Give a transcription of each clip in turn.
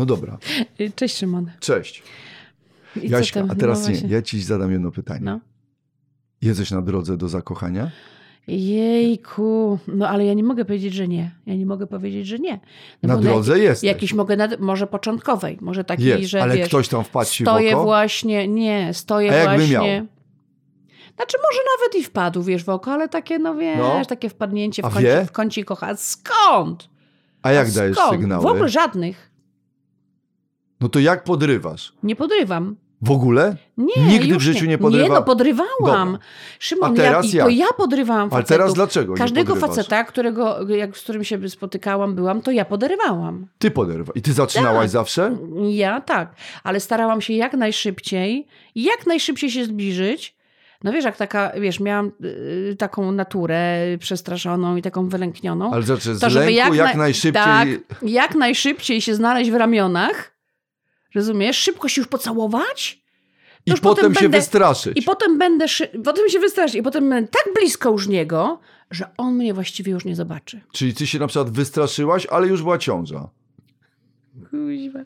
No dobra. Cześć Szymon. Cześć. I Jaśka, a teraz No nie, ja ci zadam jedno pytanie. No. Jesteś na drodze do zakochania? Jejku, no ale ja nie mogę powiedzieć, że nie. Ja nie mogę powiedzieć, że nie. No na drodze jak- jesteś. Jakiś mogę, nad, może początkowej, może takiej, Jest, że ale wiesz, ktoś tam wpadł ci w stoję oko? właśnie, nie, stoję A jakby właśnie. miał? Znaczy może nawet i wpadł, wiesz, w oko, ale takie, no wiesz, No. takie wpadnięcie w kącie, w kącie kocha. Skąd? A jak A dajesz skąd? sygnały? W ogóle żadnych. No to jak podrywasz? Nie podrywam. W ogóle? Nie, Nigdy w życiu nie Nie, podrywa- no podrywałam. Dobra. Szymon, A teraz ja, to ja podrywałam Ale facetów. teraz dlaczego nie Każdego podrywasz? faceta, którego, jak, z którym się spotykałam, byłam, to ja podrywałam. Ty podrywa. I ty zaczynałaś Tak. zawsze? Ja tak, ale starałam się jak najszybciej, jak najszybciej się zbliżyć. No wiesz, jak taka, wiesz, miałam y, taką naturę przestraszoną i taką wylęknioną. Ale znaczy z to żeby lęku jak, jak, na- najszybciej... Tak, jak najszybciej się znaleźć w ramionach. Rozumiesz? Szybko się już pocałować. I potem, potem się będę- wystraszyć. I potem będę, potem się wystraszy i potem będę tak blisko już niego, że on mnie właściwie już nie zobaczy. Czyli ty się na przykład wystraszyłaś, ale już była ciąża. Kuźwa.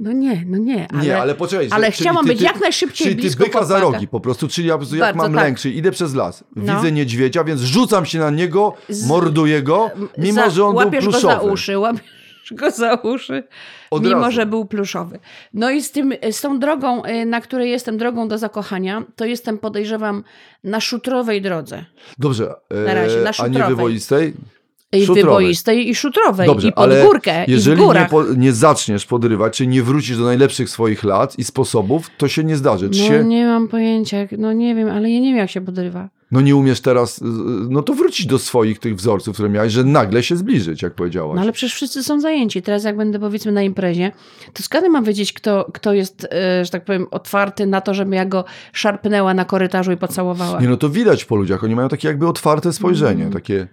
No nie, no nie. Ale, nie, ale poczekaj. ale czyli chciałam ty, być ty, jak najszybciej Czyli ty blisko byka za rogi po prostu, czyli ja jak Bardzo mam tak. lęk, czyli idę przez las, No. widzę niedźwiedzia, więc rzucam się na niego, morduję go, mimo Za- że on był łapiesz pluszowy. go za uszy, łapiesz go za uszy, Od mimo razu. że był pluszowy. No i z, tym, z tą drogą, y, na której jestem drogą do zakochania, to jestem, podejrzewam, na szutrowej drodze. Dobrze, Na razie, na e, a nie szutrowej. wywoistej? I Szutrowej. wyboistej i szutrowej. Dobrze, I pod ale górkę, jeżeli nie, po, nie zaczniesz podrywać, czy nie wrócisz do najlepszych swoich lat i sposobów, to się nie zdarzy. Czy No się, nie mam pojęcia, no nie wiem, ale ja nie wiem jak się podrywa. No nie umiesz teraz, y, no to wrócić do swoich tych wzorców, które miałeś, że nagle się zbliżyć, jak powiedziałaś. No ale przecież wszyscy są zajęci. Teraz jak będę powiedzmy na imprezie, to skąd mam wiedzieć, kto, kto jest, e, że tak powiem, otwarty na to, żebym ja go szarpnęła na korytarzu i pocałowała. Nie no to widać po ludziach, oni mają takie jakby otwarte spojrzenie, Mm. takie,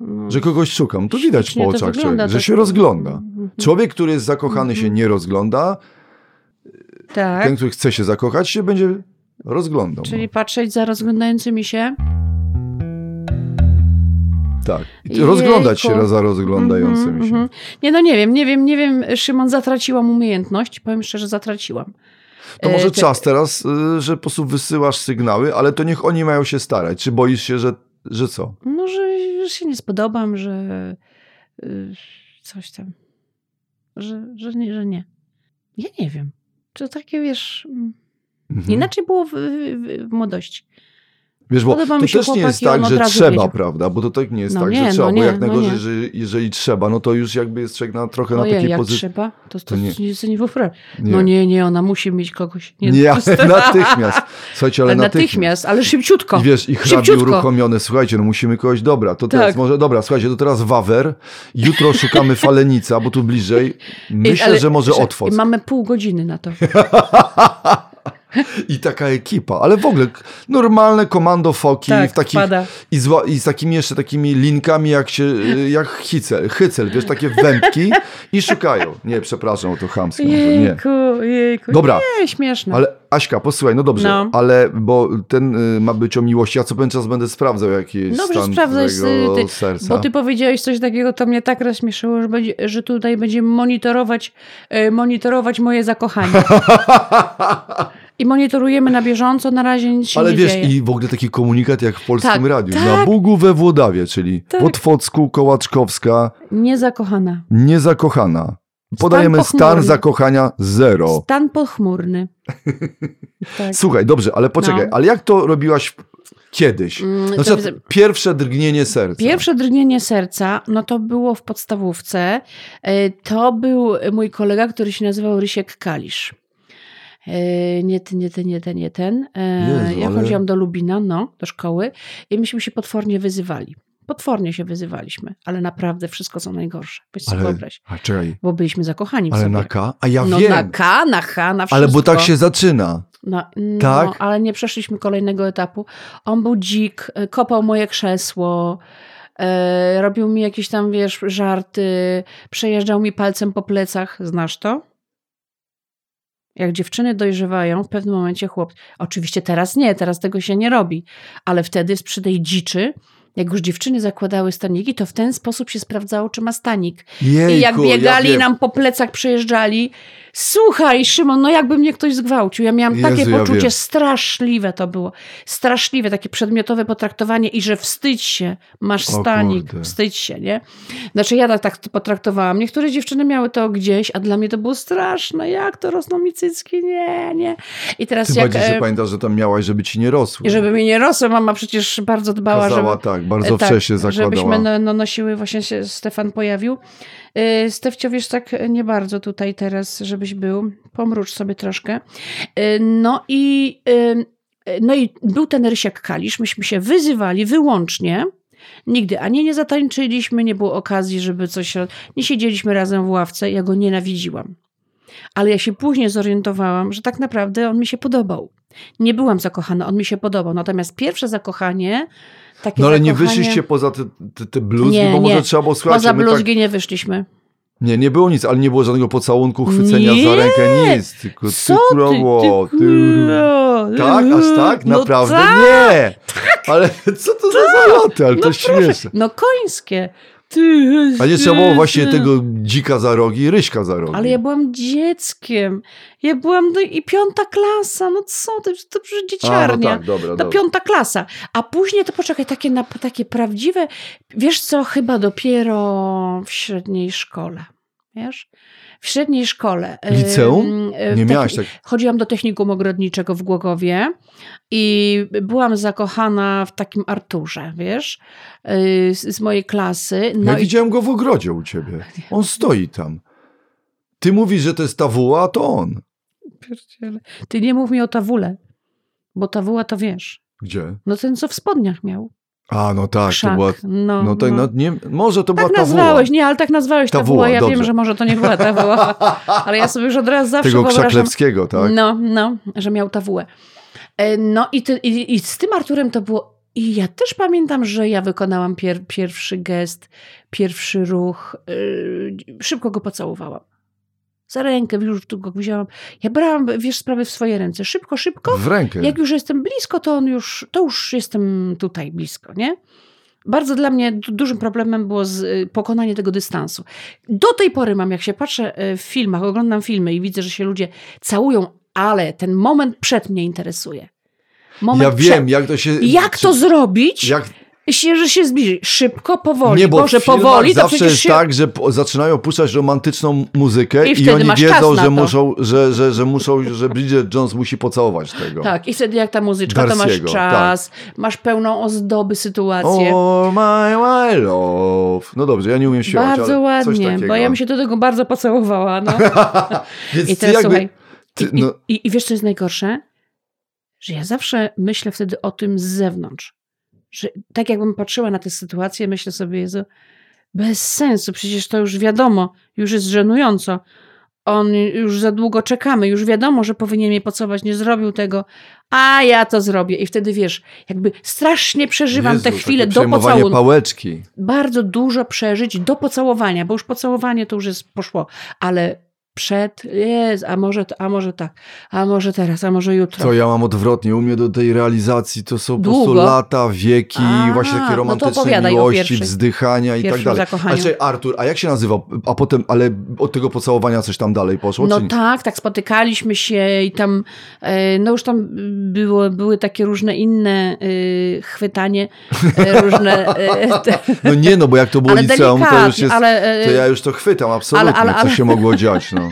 No. że kogoś szukam. To widać po oczach, wygląda, człowieka, że to- się rozgląda. Mhm. Człowiek, który jest zakochany, się nie rozgląda, Tak, ten, który chce się zakochać, się będzie rozglądał. czyli patrzeć za rozglądającymi się. Tak. Rozglądać Jejku. się za rozglądającymi Mhm, się. mhm. Nie, no nie wiem, nie wiem, nie wiem, Szymon, zatraciłam umiejętność, powiem szczerze, zatraciłam. To E, może te- czas teraz, y, że po prostu wysyłasz sygnały, ale to niech oni mają się starać. Czy boisz się, że, że co? No, że, że się nie spodobam, że y, coś tam, że, że, nie, że nie. Ja nie wiem. To takie, wiesz, mm, Mhm. inaczej było w, w, w młodości. Wiesz, bo Podoba to też nie jest tak, że trzeba, wiedział. prawda? Bo to tak nie jest No tak, nie, że trzeba, no bo nie, jak no najgorzej, że jeżeli trzeba, no to już jakby jest na, trochę na takiej pozycji. trzeba, to, to, to nie- nie, nie, nie. No nie, nie, ona musi mieć kogoś. Nie, Nie, jest- natychmiast. Słuchajcie, ale Ale natychmiast. natychmiast, ale szybciutko. I wiesz, i hrabi uruchomione, słuchajcie, no musimy kogoś, dobra, to teraz Tak. może, dobra, słuchajcie, to teraz Wawer, jutro szukamy Falenica, bo tu bliżej, myślę, Ale- że może. I mamy pół godziny na to. I taka ekipa, ale w ogóle normalne komando foki Tak, w takich, i, zła, i z takimi jeszcze takimi linkami jak się, y, jak hycel, hycel, wiesz, takie wędki i szukają. Nie, przepraszam, to chamskie, może nie. Jejku, jejku. Dobra. Nie, śmieszne. Ale Aśka, posłuchaj, no dobrze, No. ale bo ten y, ma być o miłości, a co pewien czas będę sprawdzał jakiś Dobrze, stan sprawdzaj, twojego ty- serca. Bo ty powiedziałeś coś takiego, to mnie tak rozśmieszyło, że, będzie, że tutaj będziemy monitorować, e, monitorować moje zakochanie. I monitorujemy na bieżąco, na razie nic się Ale nie wiesz, dzieje. i w ogóle takie komunikaty jak w Polskim Tak, Radiu. tak. Na Bugu we Włodawie, czyli Tak. w Otwocku, Kołaczkowska, Niezakochana. niezakochana. Podajemy stan, pochmurny. zakochania zero. Stan pochmurny. tak. Słuchaj, dobrze, ale poczekaj, No. ale jak to robiłaś kiedyś? Na to pierwsze drgnienie serca. Pierwsze drgnienie serca, no to było w podstawówce. E, To był mój kolega, który się nazywał Rysiek Kalisz. E, Nie ten, nie ten, nie ten, nie ten. Jezu, ja ale- chodziłam do Lubina, no, do szkoły i myśmy się potwornie wyzywali. Potwornie się wyzywaliśmy, ale naprawdę wszystko co najgorsze. Weź sobie ale, wyobraź. a czekaj, Bo byliśmy zakochani w ale sobie. na K? A ja no wiem, na K, na H, na wszystko. ale bo tak się zaczyna. No, no, Tak? ale nie przeszliśmy kolejnego etapu. On był dzik, e, kopał moje krzesło, e, robił mi jakieś tam, wiesz, żarty, przejeżdżał mi palcem po plecach. Znasz to? Jak dziewczyny dojrzewają, w pewnym momencie chłop. Oczywiście teraz nie, teraz tego się nie robi, ale wtedy przy tej dziczy jak już dziewczyny zakładały staniki, to w ten sposób się sprawdzało, czy ma stanik. Jejku, I jak biegali ja nam po plecach przejeżdżali, słuchaj Szymon, no jakby mnie ktoś zgwałcił. Ja miałam takie Jezu, ja poczucie, wiem. straszliwe to było. Straszliwe, takie przedmiotowe potraktowanie i że wstydź się, masz stanik, wstydź się, nie? Znaczy ja tak, to potraktowałam. Niektóre dziewczyny miały to gdzieś, a dla mnie to było straszne. Jak to rosną mi cycki? Nie, nie. I teraz Ty jak... się e, pamiętasz, że tam miałaś, żeby ci nie rosły. żeby mi nie rosło, mama przecież bardzo dbała, Kazała żeby... tak, bardzo tak, wcześnie zakładała. Żebyśmy no, no, nosiły, właśnie się Stefan pojawił. Yy, Stefcio, wiesz, tak nie bardzo tutaj teraz, żebyś był. Pomrucz sobie troszkę. Yy, no i yy, no i był ten Rysiek Kalisz. Myśmy się wyzywali wyłącznie. Nigdy ani nie zatańczyliśmy, nie było okazji, żeby coś... Nie siedzieliśmy razem w ławce. Ja go nienawidziłam. Ale ja się później zorientowałam, że tak naprawdę on mi się podobał. Nie byłam zakochana, on mi się podobał. Natomiast pierwsze zakochanie, takie No ale nie zakochanie... wyszliście poza te, te, te bluzgi, Nie, bo może nie. trzeba było słuchać. Poza tak, bluzgi nie wyszliśmy. nie, nie było nic, ale nie było żadnego pocałunku, chwycenia Nie. za rękę, nic. Tylko Co ty, ty? krowo, ty, ty, kuro. Tak, aż tak? No Naprawdę tak, nie. Ale co to za zaloty? Ale to No proszę. śmieszne. No końskie. Ty, A nie trzeba było właśnie tego dzika za rogi, ryśka za rogi. Ale ja byłam dzieckiem. Ja byłam no, i piąta klasa. No co ty, to przecież A, no dzieciarnia. tak, dobra, To dobra. piąta klasa. A później to poczekaj, takie, na, takie prawdziwe, wiesz co, chyba dopiero w średniej szkole. Wiesz? W średniej szkole. Liceum? Nie miałaś tak... Chodziłam do technikum ogrodniczego w Głogowie i byłam zakochana w takim Arturze, wiesz, y, z, mojej klasy. No ja i widziałem go w ogrodzie u ciebie. On stoi tam. Ty mówisz, że to jest tawuła, a to on. Pierdziele. ty nie mów mi o tawule, bo tawuła to wiesz. Gdzie? No ten, co w spodniach miał. A, no tak, Krzak. to była... No, No tak, no. no, nie, może to była Tak tawuła. nazwałeś, nie, ale tak nazwałeś tawuła. Tawuła, Ja dobrze. wiem, że może to nie była tawuła, ale ja sobie już od razu zawsze Tego Krzaklewskiego, tak? No, no, że miał tawułę. E, No i, ty, i, i z tym Arturem to było... I ja też pamiętam, że ja wykonałam pier, pierwszy gest, pierwszy ruch. Yy, szybko go pocałowałam. Za rękę już tu go wzięłam. Ja brałam, wiesz, sprawy w swoje ręce. Szybko, szybko. W rękę. Jak już jestem blisko, to on już, to już jestem tutaj blisko, nie? Bardzo dla mnie du- dużym problemem było y, pokonanie tego dystansu. Do tej pory mam, jak się patrzę y, w filmach, oglądam filmy i widzę, że się ludzie całują, ale ten moment przed mnie interesuje. Moment Ja wiem, przed. jak to się... Jak to zrobić, Jak, się, że się zbliży? Szybko, powoli. nie, bo Boże, powoli, to zawsze przecież jest się... tak, że zaczynają puszczać romantyczną muzykę I i, oni wiedzą, że muszą, że, że, że muszą, że Bridget Jones musi pocałować tego. Tak, i wtedy jak ta muzyczka, to masz Darcy'ego, czas, masz pełną ozdoby sytuację. Oh my, my love. No dobrze, ja nie umiem śpiewać, Bardzo ładnie, bo ja bym się do tego bardzo pocałowała. No. I teraz jakby, słuchaj, ty, i, no, i, i wiesz co jest najgorsze? Że ja zawsze myślę wtedy o tym z zewnątrz. Że tak jakbym patrzyła na tę sytuację, myślę sobie, Jezu, bez sensu, przecież to już wiadomo, już jest żenująco. On już za długo czekamy, już wiadomo, że powinien mnie pocałować, nie zrobił tego, a ja to zrobię. I wtedy wiesz, jakby strasznie przeżywam Jezu, te chwile do pocałunku pałeczki. bardzo dużo przeżyć do pocałowania, bo już pocałowanie to już jest poszło, ale przed, jest, a może, a może tak, a może teraz, a może jutro. To ja mam odwrotnie. U mnie do tej realizacji to są po prostu Długo? lata, wieki, A, właśnie no takie to romantyczne opowiadaj o miłości, wzdychania i tak dalej. zakochaniu. Ale czekaj, Artur, a jak się nazywał? A potem, ale od tego pocałowania coś tam dalej poszło? No tak, tak spotykaliśmy się i tam, e, no już tam było, były takie różne inne e, chwytanie, e, różne... te, No nie, no bo jak to było ale liceum, to już jest... ale, To ja już to chwytam, absolutnie, ale- ale- co się mogło dziać. No.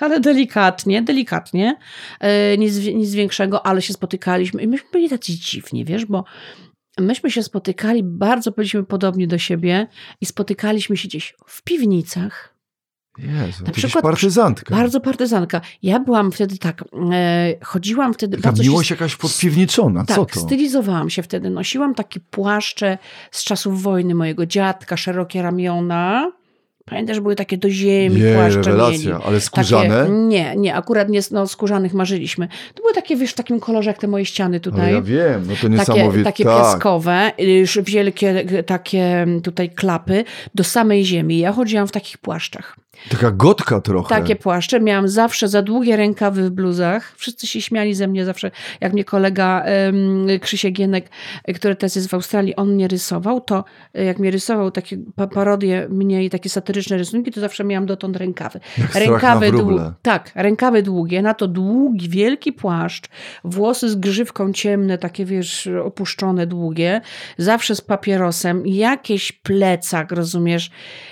Ale delikatnie, delikatnie, e, nic, nic większego, ale się spotykaliśmy i myśmy byli tacy dziwni, wiesz, bo myśmy się spotykali, bardzo byliśmy podobni do siebie i spotykaliśmy się gdzieś w piwnicach, Jezu, Na przykład partyzantka. bardzo partyzanka. Ja byłam wtedy tak, e, chodziłam wtedy, Taka bardzo się miłość jakaś podpiwniczona, tak, co to? stylizowałam się wtedy. Nosiłam takie płaszcze z czasów wojny mojego dziadka, szerokie ramiona. Pamiętasz, były takie do ziemi Nie, płaszcze rewelacja, mieli. ale skórzane? Takie, nie, nie, akurat nie, no, skórzanych marzyliśmy. To były takie, wiesz, w takim kolorze jak te moje ściany tutaj. ja wiem, no to Takie, niesamowite. takie tak. piaskowe, wielkie takie tutaj klapy do samej ziemi. Ja chodziłam w takich płaszczach. Taka gotka trochę. Takie płaszcze. Miałam zawsze za długie rękawy w bluzach. Wszyscy się śmiali ze mnie zawsze. Jak mnie kolega um, Krzysiek Gienek, który teraz jest w Australii, on mnie rysował, to e, jak mnie rysował takie parodie mnie i takie satyryczne rysunki, to zawsze miałam dotąd rękawy. Jak rękawy długie. Tak, rękawy długie, na to długi, wielki płaszcz, włosy z grzywką ciemne, takie wiesz, opuszczone, długie, zawsze z papierosem, jakiś plecak, rozumiesz,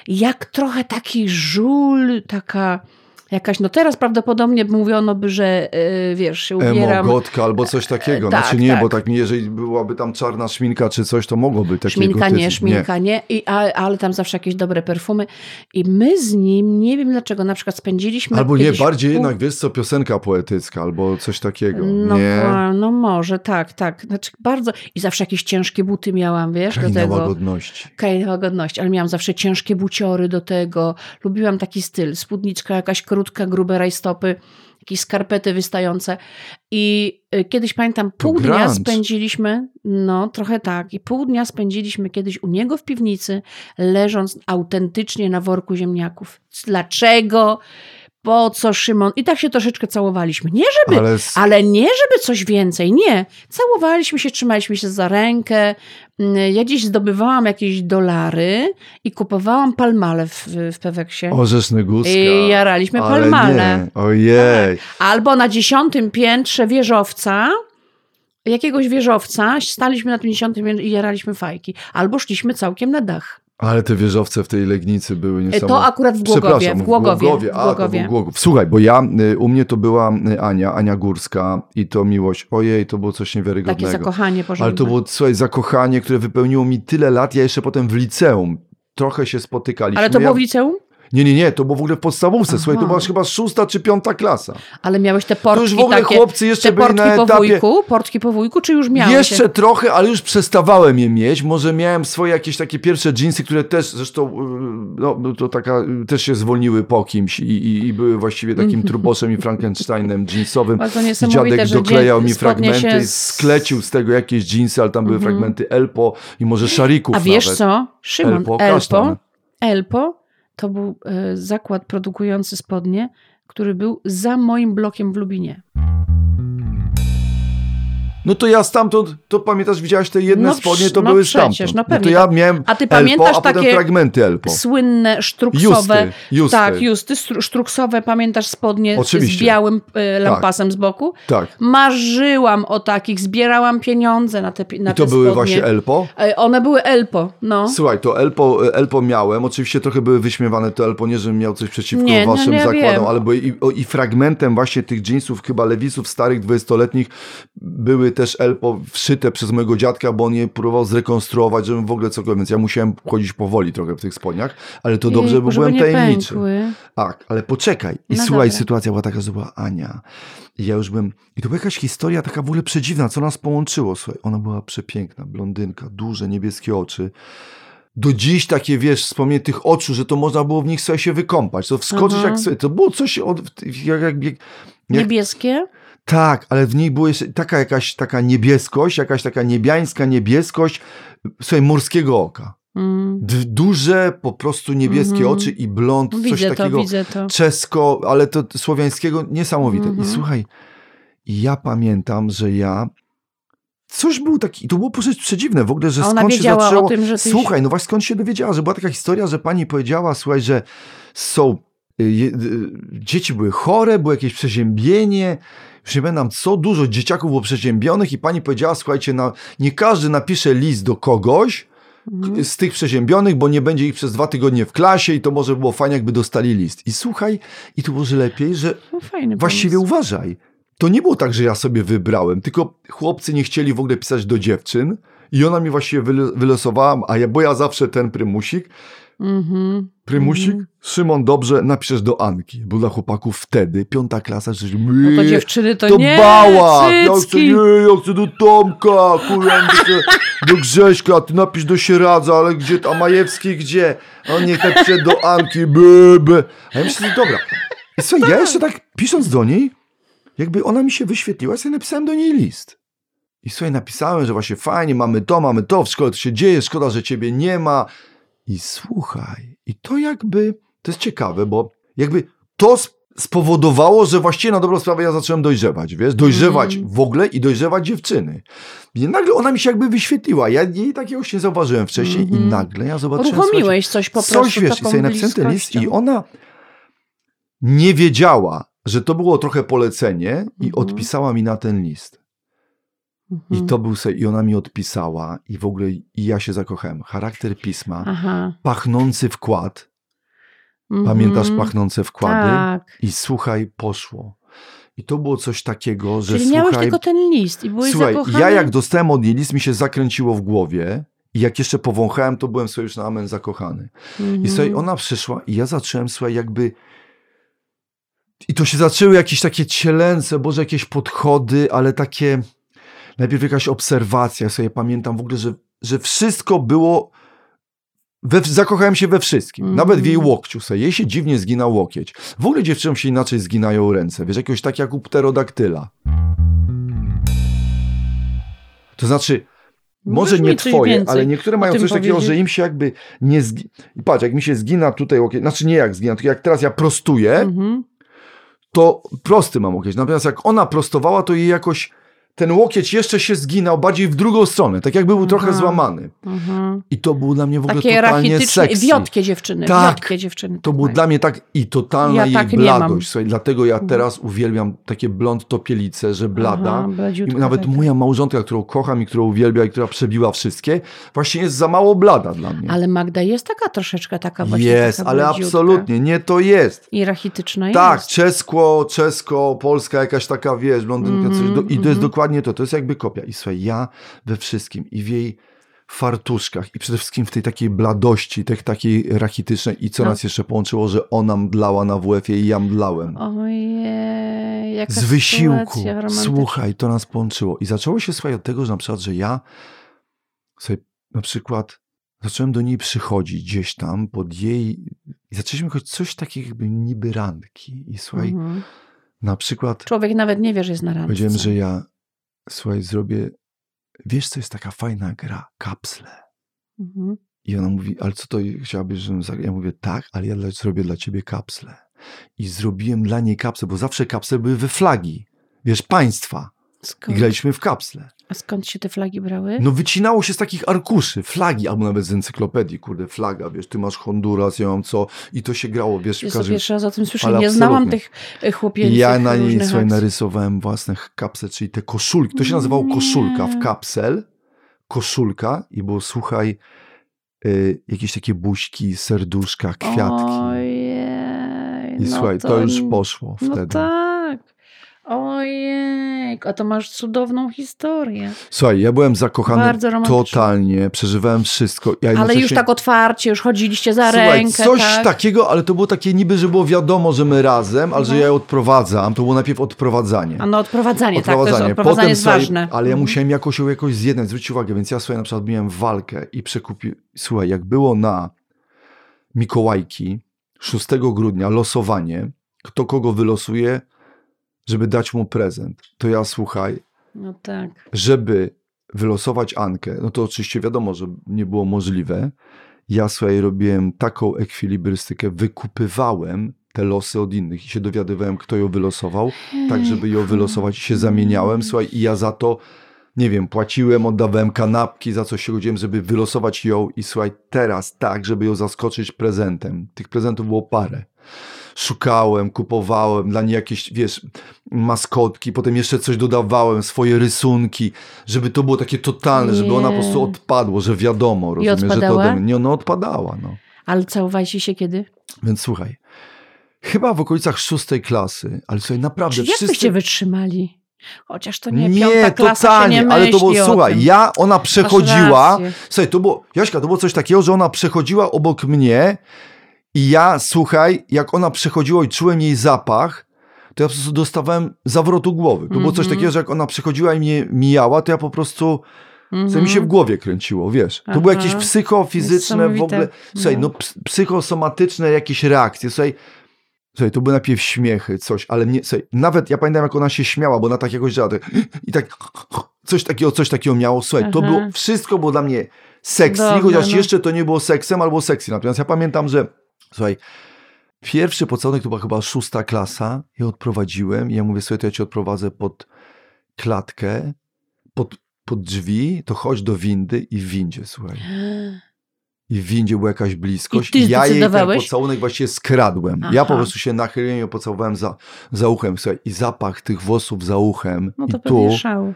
jak trochę taki żół ról, taka jakaś, no teraz prawdopodobnie mówiono by, że yy, wiesz, się ubieram. Emogotka albo coś takiego. tak, znaczy nie, tak. bo tak mi, jeżeli byłaby tam czarna szminka czy coś, to mogłoby takie Szminka nie, szminka nie, nie. I, a, ale tam zawsze jakieś dobre perfumy. I my z nim, nie wiem dlaczego, na przykład spędziliśmy... Albo nie, bardziej pół... jednak, wiesz co, piosenka poetycka albo coś takiego. No, nie? no może, tak, tak. Znaczy bardzo... I zawsze jakieś ciężkie buty miałam, wiesz, Kraina do tego. łagodności. Kraina łagodności, ale miałam zawsze ciężkie buciory do tego. Lubiłam taki styl, spódniczka jakaś krótka, grube rajstopy, jakieś skarpety wystające. I y, kiedyś pamiętam, pół dnia spędziliśmy, no trochę tak, i pół dnia spędziliśmy kiedyś u niego w piwnicy, leżąc autentycznie na worku ziemniaków. Dlaczego? Po co Szymon? I tak się troszeczkę całowaliśmy. Nie żeby, ale, ale, nie żeby coś więcej, nie. Całowaliśmy się, trzymaliśmy się za rękę. Mm, ja dziś zdobywałam jakieś dolary i kupowałam palmale w, w Peweksie. Orzeszny guska. I jaraliśmy ale palmale. Nie. Ojej. Albo na dziesiątym piętrze wieżowca jakiegoś wieżowca, staliśmy na tym dziesiątym i jaraliśmy fajki. Albo szliśmy całkiem na dach. Ale te wieżowce w tej Legnicy były niesamowite. To akurat w Głogowie. W Głogowie. W Głogowie. A, w Głogów. Słuchaj, bo ja, y, u mnie to była y, Ania, Ania Górska i to miłość. Ojej, to było coś niewiarygodnego. Takie zakochanie porządne. Ale to było, słuchaj, zakochanie, które wypełniło mi tyle lat. Ja jeszcze potem w liceum trochę się spotykaliśmy. Ale to było w liceum? Nie, nie, nie, to było w ogóle w podstawówce. Aha. Słuchaj, to była chyba szósta czy piąta klasa. Ale miałeś te portki To już w ogóle takie, chłopcy jeszcze te byli na po etapie... wujku, portki po wujku, czy już miałeś? Jeszcze się? trochę, ale już przestawałem je mieć. Może miałem swoje jakieś takie pierwsze dżinsy, które też zresztą, no, no to taka, też się zwolniły po kimś i, i, i były właściwie takim truboszem i Frankensteinem dżinsowym. Dziadek doklejał mi fragmenty, sklecił z tego jakieś dżinsy, ale tam były Mhm. fragmenty Elpo i może szarików A wiesz nawet. co? Szymon, Elpo. Elpo to był e, zakład produkujący spodnie, który był za moim blokiem w Lubinie. No to ja stamtąd, to pamiętasz, widziałaś te jedne No spodnie, to no były przecież, stamtąd. no to pewnie ja tak. miałem A ty Elpo, pamiętasz a potem takie fragmenty Elpo. Słynne sztruksowe. Justy, justy. Tak, justy, sztruksowe, pamiętasz spodnie Oczywiście. z białym e, lampasem z boku? Tak. Marzyłam o takich, zbierałam pieniądze na te, na I to te były spodnie. właśnie Elpo? E, One były Elpo, no. Słuchaj, to Elpo, Elpo miałem. Oczywiście trochę były wyśmiewane to Elpo, nie żebym miał coś przeciwko Nie, no, waszym nie, ja zakładom, ale były i, i fragmentem właśnie tych jeansów, chyba lewisów starych, dwudziestoletnich, były też Elpo wszyte przez mojego dziadka, bo on je próbował zrekonstruować, żebym w ogóle cokolwiek, więc ja musiałem chodzić powoli trochę w tych spodniach, ale to dobrze, Jejku, bo byłem tajemniczy. pękły. Tak, ale poczekaj. I No słuchaj, dobra. sytuacja była taka, że była Ania. I ja już bym... I to była jakaś historia taka w ogóle przedziwna, co nas połączyło. Słuchaj, ona była przepiękna, blondynka, duże, niebieskie oczy. Do dziś takie, wiesz, wspomnienie tych oczu, że to można było w nich sobie się wykąpać. To wskoczyć Aha. jak sobie... To było coś od... Jak, jak, jak, Niebieskie? Tak, ale w niej była jeszcze taka jakaś taka niebieskość, jakaś taka niebiańska niebieskość, słuchaj, morskiego oka. Mm. Duże, po prostu niebieskie Mhm. oczy i blond, coś Widzę to, takiego widzę to. czesko, ale to słowiańskiego niesamowite. Mhm. I słuchaj, ja pamiętam, że ja coś był taki, to było przecież przedziwne w ogóle, że skąd się zaczęło. tym, że ty- Słuchaj, no właśnie skąd się dowiedziała, że była taka historia, że pani powiedziała, słuchaj, że są y, y, dzieci były chore, było jakieś przeziębienie, już nie pamiętam co, dużo dzieciaków było przeziębionych i pani powiedziała, słuchajcie, na, nie każdy napisze list do kogoś, Mhm. z tych przeziębionych, bo nie będzie ich przez dwa tygodnie w klasie i to może było fajnie, jakby dostali list. I słuchaj, i tu może lepiej, że No, fajny właściwie pomysł. uważaj. To nie było tak, że ja sobie wybrałem, tylko chłopcy nie chcieli w ogóle pisać do dziewczyn i ona mi właściwie wylo- wylosowała, a ja, bo ja zawsze ten prymusik, Mhm. prymusik, Mhm. Szymon, dobrze, napiszesz do Anki, bo dla chłopaków wtedy, piąta klasa, że No to dziewczyny to, to nie, bała! Ja chcę, nie, ja chcę do Tomka, kurwa, do, do Grześka, ty napisz do Sieradza, ale gdzie, a Majewski gdzie? A on niech napisze do Anki, by, by. A ja myślę, dobra. I słuchaj, ja jeszcze tak pisząc do niej, jakby ona mi się wyświetliła, ja sobie napisałem do niej list. I słuchaj, napisałem, że właśnie fajnie, mamy to, mamy to, w szkole to się dzieje, szkoda, że ciebie nie ma. I słuchaj, i to jakby to jest ciekawe, bo jakby to sp- spowodowało, że właściwie na dobrą sprawę ja zacząłem dojrzewać, wiesz, dojrzewać Mm. w ogóle i dojrzewać dziewczyny. I nagle ona mi się jakby wyświetliła. Ja jej takiego nie zauważyłem wcześniej i Mhm. nagle ja zobaczyłem... Uruchomiłeś coś po prostu coś, wiesz, i sobie napisałem ten list i ona nie wiedziała, że to było trochę polecenie i Mhm. odpisała mi na ten list. I Mhm. to był se, i ona mi odpisała i w ogóle i ja się zakochałem. Charakter pisma, Aha. pachnący wkład. Mhm. Pamiętasz pachnące wkłady? Tak. I słuchaj, poszło. I to było coś takiego, że Czyli miałeś słuchaj, tylko ten list i byłeś słuchaj, zakochany. ja jak dostałem od niej list, mi się zakręciło w głowie i jak jeszcze powąchałem, to byłem sobie już na amen zakochany. Mhm. I słuchaj, ona przyszła i ja zacząłem, słuchaj, jakby... I to się zaczęły jakieś takie cielęce, boże, jakieś podchody, ale takie... Najpierw jakaś obserwacja, sobie pamiętam w ogóle, że, że wszystko było... We, zakochałem się we wszystkim. Mhm. Nawet w jej łokciu sobie. Jej się dziwnie zginał łokieć. W ogóle dziewczynom się inaczej zginają ręce. Wiesz, jakiegoś tak jak u pterodaktyla. To znaczy, może nie twoje, więcej ale niektóre mają coś takiego, powiedzieć? że im się jakby nie zgi... Patrz, jak mi się zgina tutaj łokieć, znaczy nie jak zgina, tylko jak teraz ja prostuję, Mhm. to prosty mam łokieć. Natomiast jak ona prostowała, to jej jakoś ten łokieć jeszcze się zginał bardziej w drugą stronę, tak jakby był trochę Aha. złamany. Mhm. I to było dla mnie w ogóle Takie totalnie sexy. wiotkie dziewczyny, Tak. dziewczyny. To było tak. dla mnie tak i totalna Ja jej tak bladość. Słuchaj, dlatego ja teraz uwielbiam takie blond topielice, że blada. Aha, nawet taka. moja małżonka, którą kocham i którą uwielbia i która przebiła wszystkie, właśnie jest za mało blada dla mnie. Ale Magda jest taka troszeczkę taka właśnie jest, taka ale bladziutka. absolutnie nie to jest. I rachityczna Tak, jest. czesko, czesko, polska jakaś taka, wiesz, blondynka, coś Mhm, do, i to jest mhm. Dokładnie to, to jest jakby kopia. I słuchaj, ja we wszystkim i w jej fartuszkach i przede wszystkim w tej takiej bladości, tej takiej rachitycznej i co No. nas jeszcze połączyło, że ona mdlała na WF-ie i ja mdlałem. Ojej, jaka Z wysiłku. Słuchaj, to nas połączyło. I zaczęło się słuchaj od tego, że na przykład, że ja sobie na przykład zacząłem do niej przychodzić gdzieś tam pod jej i zaczęliśmy chodzić coś takiego jakby niby randki. I słuchaj, Mhm. na przykład Człowiek nawet nie wie, że jest na randce. powiedziałem, że ja słuchaj, zrobię wiesz co jest taka fajna gra? Kapsle. Mhm. I ona mówi, ale co to chciałabyś, żebym zagrał? Ja mówię, tak, ale ja dla, zrobię dla ciebie kapsle. I zrobiłem dla niej kapsle, bo zawsze kapsle były we flagi. Wiesz, państwa. I Skąd? graliśmy w kapsle. A skąd się te flagi brały? No wycinało się z takich arkuszy, flagi, albo nawet z encyklopedii, kurde, flaga, wiesz, ty masz Honduras, ja mam co, i to się grało, wiesz, w Jest to każdym... pierwszy raz o tym słyszę. Nie znałam tych e, chłopięcych I ja na niej, słuchaj, akcji. narysowałem własne kapsle, czyli te koszulki, to się nazywało koszulka, w kapsel, koszulka i było, słuchaj, y, jakieś takie buźki, serduszka, kwiatki. Ojej. I no słuchaj, to, już poszło No wtedy. tak. Ojej, a to masz cudowną historię. Słuchaj, ja byłem zakochany Bardzo totalnie, przeżywałem wszystko. Ja Ale już tak otwarcie, już chodziliście za Słuchaj, rękę. coś tak? takiego, ale to było takie niby, że było wiadomo, że my razem, ale że Mhm. ja ją odprowadzam. To było najpierw odprowadzanie. A no odprowadzanie, tak, to jest odprowadzanie. odprowadzanie Potem, jest słuchaj, ważne. Ale ja Mhm. musiałem jakoś ją jakoś zjednać, zwróć uwagę, więc ja sobie na przykład miałem walkę i przekupiłem. Słuchaj, jak było na Mikołajki 6 grudnia losowanie, kto kogo wylosuje, żeby dać mu prezent, to ja słuchaj, No tak. żeby wylosować Ankę, no to oczywiście wiadomo, że nie było możliwe. Ja słuchaj, robiłem taką ekwilibrystykę, wykupywałem te losy od innych i się dowiadywałem, kto ją wylosował, tak żeby ją wylosować i się zamieniałem, słuchaj, i ja za to, nie wiem, płaciłem, oddawałem kanapki, za coś się godziłem, żeby wylosować ją i słuchaj, teraz tak, żeby ją zaskoczyć prezentem. Tych prezentów było parę. Szukałem, kupowałem dla niej jakieś, wiesz, maskotki, potem jeszcze coś dodawałem, swoje rysunki, żeby to było takie totalne, żeby ona po prostu Nie. odpadło, że wiadomo, rozumiesz, że to ode mnie. Nie, ona odpadała, no. Ale całowaliście się kiedy? Więc słuchaj, chyba w okolicach szóstej klasy, ale słuchaj, naprawdę Czyli jak wszyscy... byście wytrzymali? Chociaż to nie, Nie, piąta klasa totalnie, nie ale to było, słuchaj, ja, ona przechodziła, słuchaj, to było, Jaśka, to było coś takiego, że ona przechodziła obok mnie i ja, słuchaj, jak ona przechodziła i czułem jej zapach, to ja po prostu dostawałem zawrotu głowy. To było coś Mhm. takiego, że jak ona przechodziła i mnie mijała, to ja po prostu, Mhm. co mi się w głowie kręciło, wiesz. To były Aha. jakieś psychofizyczne w ogóle, słuchaj, no No. ps- psychosomatyczne jakieś reakcje, słuchaj, Słuchaj, to były najpierw śmiechy, coś, ale nie, słuchaj, nawet ja pamiętam, jak ona się śmiała, bo ona tak jakoś działa, tak, i tak, coś takiego, coś takiego miało, słuchaj, to Aha. było, wszystko było dla mnie sexy, Dobre, chociaż no. jeszcze to nie było seksem albo sexy, natomiast ja pamiętam, że, słuchaj, Pierwszy pocałunek to była chyba szósta klasa. Ja odprowadziłem i ja mówię sobie, to ja cię odprowadzę pod klatkę, pod, pod drzwi, to chodź do windy i w windzie, słuchaj. I w windzie była jakaś bliskość. I ty ja jej ten pocałunek właściwie skradłem. Ja po Aha. prostu się nachyliłem i ją pocałowałem za, za uchem, słuchaj. I zapach tych włosów za uchem. No to I tu, szał.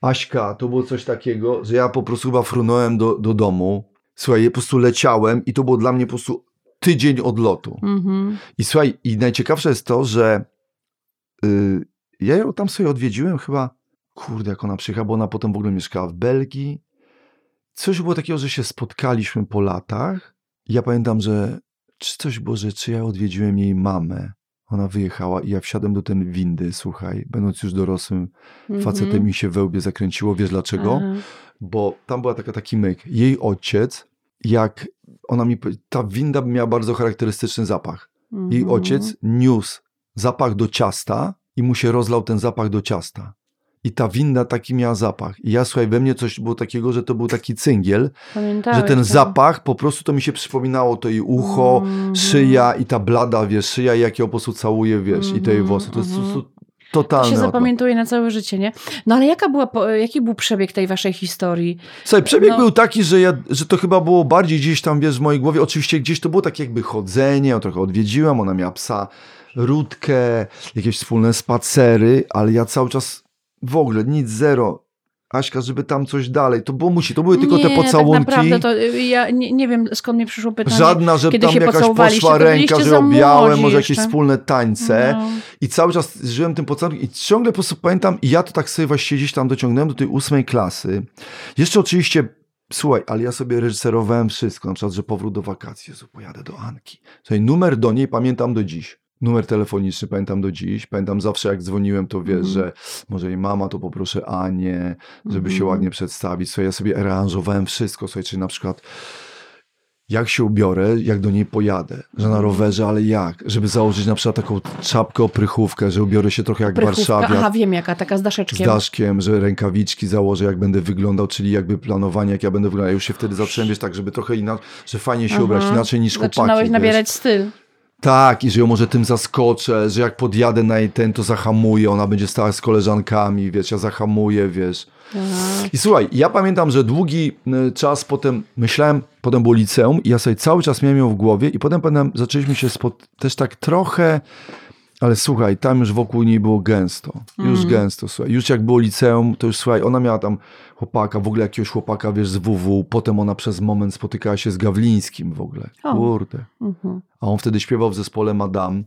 Aśka, to było coś takiego, że ja po prostu chyba frunąłem do, do domu. Słuchaj, po prostu leciałem i to było dla mnie po prostu tydzień odlotu. Mhm. I słuchaj, i najciekawsze jest to, że y, ja ją tam sobie odwiedziłem chyba, kurde, jak ona przyjechała, bo ona potem w ogóle mieszkała w Belgii. Coś było takiego, że się spotkaliśmy po latach. Ja pamiętam, że czy coś było, że czy ja odwiedziłem jej mamę. Ona wyjechała i ja wsiadłem do tej windy, słuchaj, będąc już dorosłym facetem Mhm. mi się we łbie zakręciło. Wiesz dlaczego? Aha. bo tam była taka, taki myk. Jej ojciec, jak ona mi, ta winda miała bardzo charakterystyczny zapach. Jej Mhm. ojciec niósł zapach do ciasta i mu się rozlał ten zapach do ciasta. I ta winda taki miała zapach. I ja słuchaj, we mnie coś było takiego, że to był taki cyngiel, Pamiętałeś że ten to? zapach po prostu to mi się przypominało, to jej ucho, Mhm. szyja i ta blada, wiesz, szyja i jak ją po prostu całuje, wiesz, i te jej Mhm, włosy. To jest po mhm. Prostu To się odlot. zapamiętuje na całe życie, nie? No ale jaka była, jaki był przebieg tej waszej historii? Słuchaj, przebieg No. był taki, że, ja, że to chyba było bardziej gdzieś tam, wiesz, w mojej głowie. Oczywiście gdzieś to było tak jakby chodzenie, ją trochę odwiedziłem, ona miała psa, Rutkę, jakieś wspólne spacery, ale ja cały czas w ogóle nic, zero. Aśka, żeby tam coś dalej. To było musi, to były tylko nie, te pocałunki. tak naprawdę to y, ja nie, nie wiem skąd mi przyszło pytanie. Żadna, że tam jakaś poszła ręka, że młodzi może jakieś jeszcze. wspólne tańce. No. I cały czas żyłem tym pocałunkiem i ciągle po prostu pamiętam, i ja to tak sobie właściwie gdzieś tam dociągnąłem do tej ósmej klasy. Jeszcze oczywiście, słuchaj, ale ja sobie reżyserowałem wszystko, na przykład, że powrót do wakacji, Jezu, pojadę do Anki. Słuchaj, numer do niej pamiętam do dziś. Numer telefoniczny pamiętam do dziś. Pamiętam zawsze, jak dzwoniłem, to wiesz, Mhm. że może jej mama, to poproszę Anię, żeby się Mhm. ładnie przedstawić. Słuchaj, ja sobie aranżowałem wszystko, słuchaj, czyli na przykład jak się ubiorę, jak do niej pojadę, że na rowerze, ale jak? Żeby założyć na przykład taką czapkę oprychówkę, że ubiorę się trochę jak Prychówka, Warszawiak, aha, wiem jaka, taka z z daszeczkiem. daszkiem, że rękawiczki założę, jak będę wyglądał, czyli jakby planowanie, jak ja będę wyglądał. Ja już się wtedy zacząłem, wiesz, tak, żeby trochę inaczej, że fajnie się Aha. ubrać, inaczej niż chłopaki. Zaczynałeś wiesz. nabierać styl. Tak, i że ją może tym zaskoczę, że jak podjadę na jej ten, to zahamuję, ona będzie stała z koleżankami, wiesz, ja zahamuję, wiesz. Aha. I słuchaj, ja pamiętam, że długi y, czas potem myślałem, potem było liceum i ja sobie cały czas miałem ją w głowie i potem pamiętam, zaczęliśmy się spot- też tak trochę, ale słuchaj, tam już wokół niej było gęsto, już Mm. gęsto, słuchaj. Już jak było liceum, to już słuchaj, ona miała tam chłopaka, w ogóle jakiegoś chłopaka, wiesz, z WW, potem ona przez moment spotykała się z Gawlińskim w ogóle, O. kurde. Mhm. A on wtedy śpiewał w zespole Madame.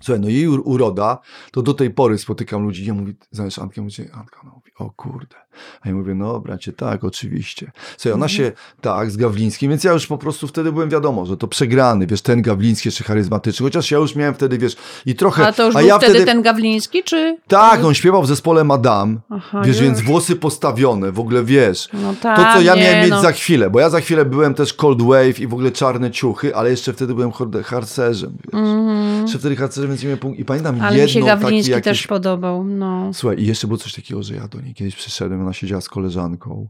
Słuchaj, no jej ur- uroda, to do tej pory spotykam ludzi, ja mówię, znasz Antkę, mówię, Antka, ona mówi, o kurde. A ja mówię, no bracie, tak, oczywiście. Słuchaj, ona się, tak, z Gawlińskim, więc ja już po prostu wtedy byłem wiadomo, że to przegrany, wiesz, ten Gawliński jeszcze charyzmatyczny, chociaż ja już miałem wtedy, wiesz, i trochę, A to już a był ja wtedy ten Gawliński, czy? tak, on śpiewał w zespole Madame, Aha, wiesz, już. więc włosy postawione, w ogóle, wiesz, No tak, to, co ja nie, miałem mieć no. za chwilę, bo ja za chwilę byłem też cold wave i w ogóle czarne ciuchy, ale jeszcze wtedy byłem harcerzem, wiesz. Mhm. Jeszcze wtedy harcerzem, więc nie miałem punkt. I pamiętam Ale mi się jedno takie Gawliński jakieś... też podobał, no. Słuchaj, i jeszcze było coś takiego, że ja do niej kiedyś przyszedłem, ona siedziała z koleżanką.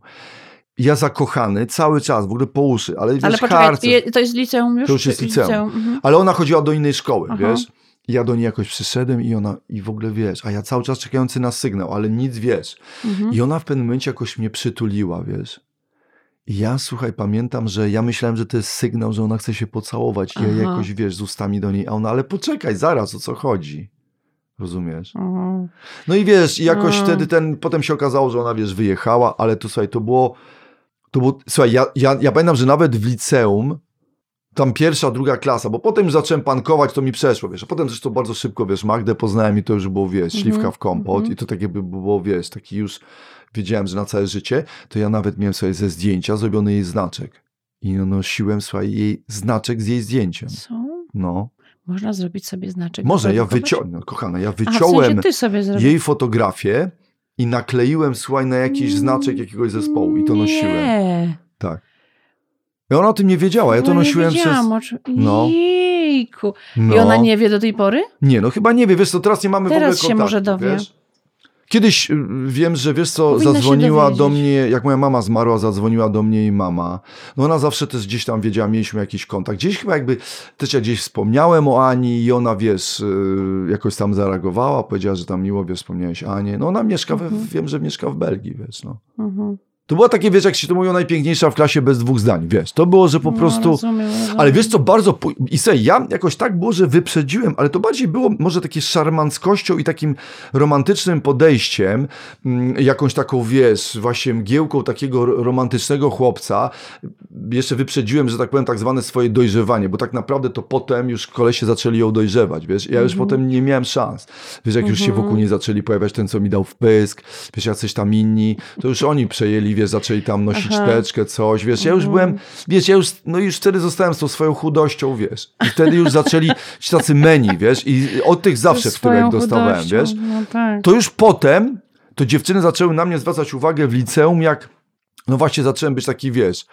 Ja zakochany cały czas, w ogóle po uszy, ale wiesz, Ale poczekaj, harcerz. je- to jest liceum już? To już jest Czy- liceum. mhm. Ale ona chodziła do innej szkoły, Aha. wiesz. I ja do niej jakoś przyszedłem i ona, i w ogóle wiesz, a ja cały czas czekający na sygnał, ale nic wiesz. Mhm. I ona w pewnym momencie jakoś mnie przytuliła, wiesz. I ja, słuchaj, pamiętam, że ja myślałem, że to jest sygnał, że ona chce się pocałować. I ja Aha. jakoś, wiesz, z ustami do niej, a ona, ale poczekaj, zaraz, o co chodzi? Rozumiesz? O. No i wiesz, jakoś A. wtedy ten, potem się okazało, że ona, wiesz, wyjechała, ale to, słuchaj, to było, to było, słuchaj, ja, ja, ja pamiętam, że nawet w liceum, tam pierwsza, druga klasa, bo potem już zacząłem pankować, to mi przeszło, wiesz, a potem zresztą bardzo szybko, wiesz, Magdę poznałem i to już było, wiesz, śliwka Mhm, w kompot mhm. i to tak jakby było, wiesz, taki już, wiedziałem, że na całe życie, to ja nawet miałem sobie ze zdjęcia zrobiony jej znaczek i nosiłem, słuchaj, jej znaczek z jej zdjęciem, Co? no. Można zrobić sobie znaczek. Może, ja wyciąłem. no, kochana, ja w sensie wyciąłem ty sobie zrobiłeś. jej fotografię i nakleiłem, słuchaj, na jakiś znaczek jakiegoś zespołu i to nosiłem. Nie. Tak. I ona o tym nie wiedziała, ja to No, nosiłem nie przez... No. Jejku. No. I ona nie wie do tej pory? Nie, no chyba nie wie, wiesz, to teraz nie mamy Teraz w ogóle się może dowie. Wiesz? Kiedyś y, wiem, że wiesz co, Powinna zadzwoniła do mnie, jak moja mama zmarła, zadzwoniła do mnie jej mama. No ona zawsze też gdzieś tam wiedziała, mieliśmy jakiś kontakt. Gdzieś chyba jakby, też ja gdzieś wspomniałem o Ani i ona, wiesz, y, jakoś tam zareagowała, powiedziała, że tam miło, wiesz, wspomniałeś Anię. No ona mieszka, Mhm. wiem, że mieszka w Belgii, wiesz, no. Mhm. To było takie, wiesz, jak się to mówią, najpiękniejsza w klasie bez dwóch zdań, wiesz. To było, że po No, prostu... rozumiem, rozumiem. Ale wiesz co, bardzo... I sej, ja jakoś tak było, że wyprzedziłem, ale to bardziej było może takie szarmanckością i takim romantycznym podejściem, mm, jakąś taką, wiesz, właśnie mgiełką takiego ro- romantycznego chłopca. Jeszcze wyprzedziłem, że tak powiem, tak zwane swoje dojrzewanie, bo tak naprawdę to potem już kolesie zaczęli ją dojrzewać, wiesz. Ja już potem nie miałem szans. Wiesz, jak już się wokół nie zaczęli pojawiać ten, co mi dał wpysk, wiesz, jacyś tam inni, to już oni przejęli, wiesz, zaczęli tam nosić Aha. teczkę, coś, wiesz. Ja już byłem, wiesz, ja już, no już wtedy zostałem z tą swoją chudością, wiesz. I wtedy już zaczęli ci tacy meni, wiesz, i od tych zawsze Ze wtórek swoją dostawałem, wiesz. No tak. To już potem, to dziewczyny zaczęły na mnie zwracać uwagę w liceum, jak, no właśnie zacząłem być taki, wiesz,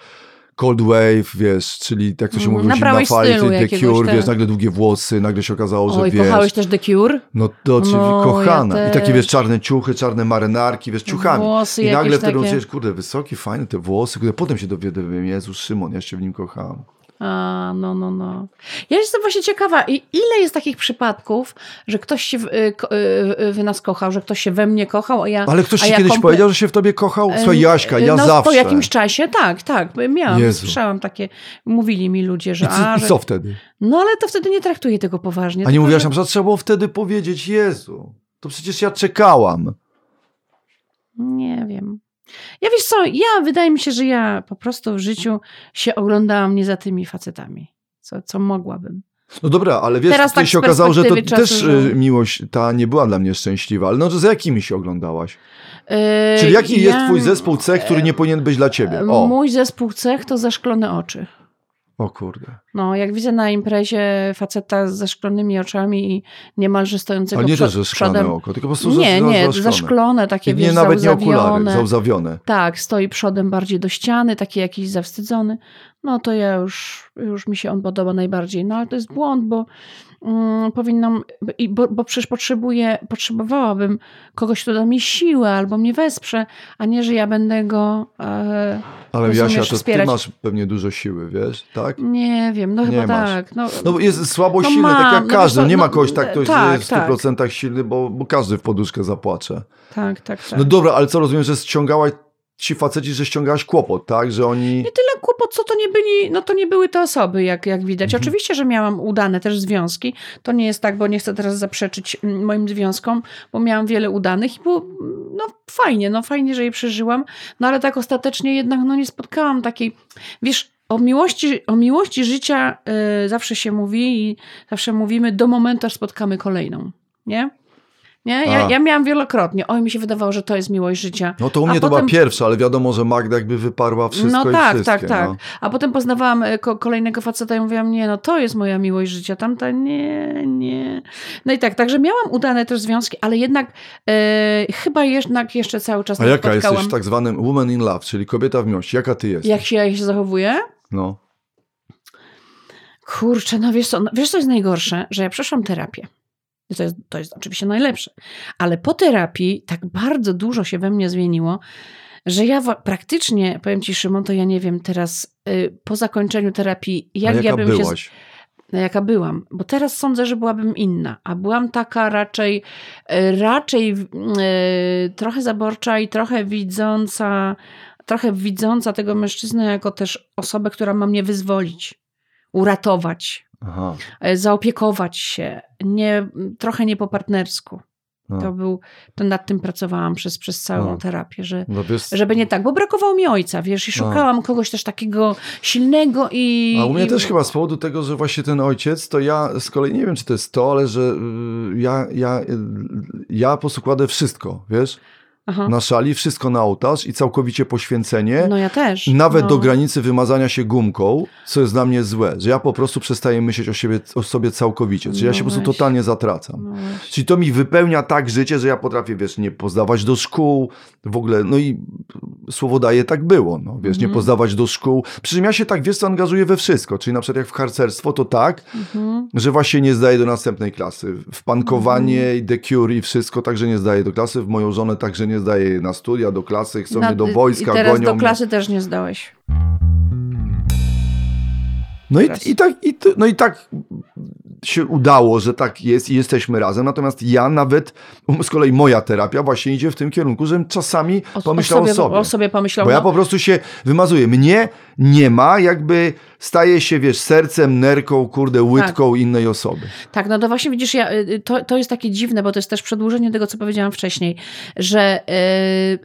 Cold Wave, wiesz, czyli jak to się Mhm, mówi, na fali, stylu The Cure, tam. wiesz, nagle długie włosy, nagle się okazało, że Oj, wiesz... kochałeś też The Cure? No to oczywiście No, kochana. ja I takie, wiesz, czarne ciuchy, czarne marynarki, wiesz, ciuchami. Włosy I nagle wtedy takie... kurde, wysoki, fajne te włosy. Kurde, potem się dowiadywałem, Jezus, Szymon, ja się w nim kochałem. A, no, no, no. Ja jestem właśnie ciekawa, i ile jest takich przypadków, że ktoś się w, y, ko- y, w nas kochał, że ktoś się we mnie kochał, a ja... Ale ktoś ci ja kiedyś komple- powiedział, że się w tobie kochał? Słuchaj, Jaśka, ja no, zawsze. Po jakimś czasie, tak, tak. Miałam, Jezu. słyszałam takie, mówili mi ludzie, I, że... co, A, I że co wtedy? no ale to wtedy nie traktuję tego poważnie. A nie mówiłaś że- na przykład, trzeba było wtedy powiedzieć, Jezu, to przecież ja czekałam. Nie wiem. Ja wiesz co, ja wydaje mi się, że ja po prostu w życiu się oglądałam nie za tymi facetami, co, co mogłabym. No dobra, ale wiesz, Teraz tak się z okazało, że to perspektywy też czasu, że- y, miłość ta nie była dla mnie szczęśliwa. Ale no, za jakimi się oglądałaś? Yy, Czyli jaki ja- jest twój zespół cech, który nie powinien być dla ciebie? O, Mój zespół cech to zaszklone oczy. O kurde. No, jak widzę na imprezie faceta z zaszklonymi oczami i niemalże stojącego Ale nie to, przed, że przodem. oko, tylko po prostu Nie, za, nie, zaszklone. zaszklone, takie I wiesz, nie, nawet nie okulary, załzawione. Tak, stoi przodem bardziej do ściany, taki jakiś zawstydzony. No to ja już, już mi się on podoba najbardziej. No ale to jest błąd, bo mm, powinnam, bo, bo przecież potrzebuję, potrzebowałabym kogoś, kto da mi siłę albo mnie wesprze, a nie, że ja będę go... E, Ale Jasia, to ty wspierać. masz pewnie dużo siły, wiesz, tak? nie wiem, no Nie chyba masz. tak. No, No jest słabo No silny, tak mam, jak no każdy. nie ma no, kogoś tak, ktoś tak, jest w 100% silny, bo, bo każdy w poduszkę zapłacze. tak, tak, tak. No dobra, ale co rozumiem, że ściągałaś ci faceci, że ściągałaś kłopot, tak? Że oni... Nie tyle kłopot, co to nie byli, no to nie były te osoby, jak, jak widać. Mhm. Oczywiście, że miałam udane też związki. To nie jest tak, bo nie chcę teraz zaprzeczyć mm, moim związkom, bo miałam wiele udanych i było, mm, no fajnie, no fajnie, że je przeżyłam. No ale tak ostatecznie jednak, no nie spotkałam takiej, wiesz, o miłości, o miłości życia y, zawsze się mówi i zawsze mówimy do momentu, aż spotkamy kolejną, nie? Nie? Ja, A. ja miałam wielokrotnie. Oj, mi się wydawało, że to jest miłość życia. No to u A mnie to była potem- pierwsza, ale wiadomo, że Magda jakby wyparła wszystko no i tak, wszystkie. tak, tak. No. A potem poznawałam e, ko- kolejnego faceta i mówiłam, nie, no to jest moja miłość życia, tamta nie, nie. No i tak, także miałam udane też związki, ale jednak e, chyba jednak jeszcze cały czas A jaka spotkałam. jesteś w tak zwanym woman in love, czyli kobieta w miłości? Jaka ty jesteś? Jak się, jak się zachowuję? No. Kurczę, no wiesz co, no, wiesz co jest najgorsze? Że ja przeszłam terapię. I to jest, to jest oczywiście najlepsze. Ale po terapii tak bardzo dużo się we mnie zmieniło, że ja praktycznie, powiem ci Szymon, to ja nie wiem teraz y, po zakończeniu terapii, jak jaka ja bym się... byłaś? No, jaka byłam. Bo teraz sądzę, że byłabym inna. A byłam taka raczej, e, raczej e, trochę zaborcza i trochę widząca, trochę widząca tego mężczyznę jako też osobę, która ma mnie wyzwolić, uratować, Aha. e, zaopiekować się. Nie, trochę nie po partnersku. No. To był, to nad tym pracowałam przez, przez całą No. terapię, że, No żeby nie tak, bo brakowało mi ojca, wiesz, i No. szukałam kogoś też takiego silnego i... A u mnie i, też chyba z powodu tego, że właśnie ten ojciec, to ja z kolei nie wiem, czy to jest to, ale że y, ja, ja, y, ja po prostu kładę wszystko, wiesz, Aha. na szali, wszystko na ołtarz i całkowicie poświęcenie. No ja też. Nawet no. do granicy wymazania się gumką, co jest dla mnie złe, że ja po prostu przestaję myśleć o, siebie, o sobie całkowicie, że ja No się po prostu totalnie zatracam. No. Czyli to mi wypełnia tak życie, że ja potrafię, wiesz, nie pozdawać do szkół, w ogóle, no i słowo daje, tak było. No, wiesz, nie Mhm. pozdawać do szkół. Przy czym ja się tak, wiesz co, angażuję we wszystko. Czyli na przykład jak w harcerstwo, to tak, Mhm. że właśnie nie zdaję do następnej klasy. W pankowanie Mhm. i The Cure i wszystko, także nie zdaję do klasy. W moją żonę także nie zdaję na studia, do klasy, chcą mnie do wojska, I teraz gonią do mnie. klasy też nie zdałeś. No i, i, tak, i, no i tak się udało, że tak jest i jesteśmy razem. Natomiast ja nawet, z kolei moja terapia właśnie idzie w tym kierunku, żebym czasami O, pomyślał o sobie, o sobie. O sobie pomyślał. Bo ja no, po prostu się wymazuję. Mnie nie ma, jakby staje się, wiesz, sercem, nerką, kurde, łydką innej osoby. Tak, no to właśnie widzisz, ja, y, to, to jest takie dziwne, bo to jest też przedłużenie tego, co powiedziałam wcześniej, że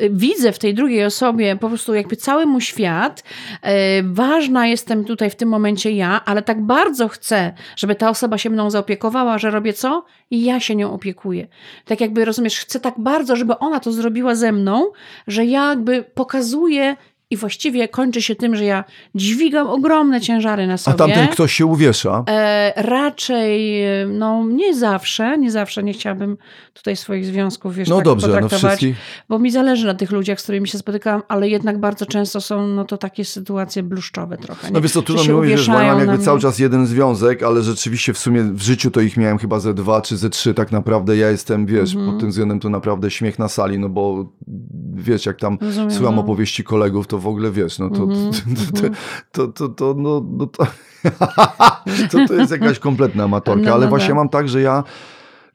y, widzę w tej drugiej osobie po prostu jakby cały mój świat. Y, ważna jestem tutaj w tym momencie ja, ale tak bardzo chcę, żeby ta osoba się mną zaopiekowała, że robię co? I ja się nią opiekuję. Tak jakby, rozumiesz, chcę tak bardzo, żeby ona to zrobiła ze mną, że ja jakby pokazuję i właściwie kończy się tym, że ja dźwigam ogromne ciężary na A sobie. tamten ktoś się uwiesza. E, raczej, e, no nie zawsze, nie zawsze, nie chciałabym tutaj swoich związków, wiesz, No tak dobrze, no potraktować, wszystkich. bo mi zależy na tych ludziach, z którymi się spotykałam, ale jednak bardzo często są, no to takie sytuacje bluszczowe trochę. No nie? wiesz co, trudno mi mówić, że mam jakby cały czas jeden związek, ale rzeczywiście w sumie w życiu to ich miałem chyba ze dwa czy ze trzy tak naprawdę. Ja jestem, wiesz, Mhm. pod tym względem to naprawdę śmiech na sali, no bo wiesz, jak tam Rozumiem, słucham no. opowieści kolegów, to w ogóle wiesz, no to, Mhm, to, to, to, to, no, no to, to, to jest jakaś kompletna amatorka, No, ale no właśnie tak. mam tak, że ja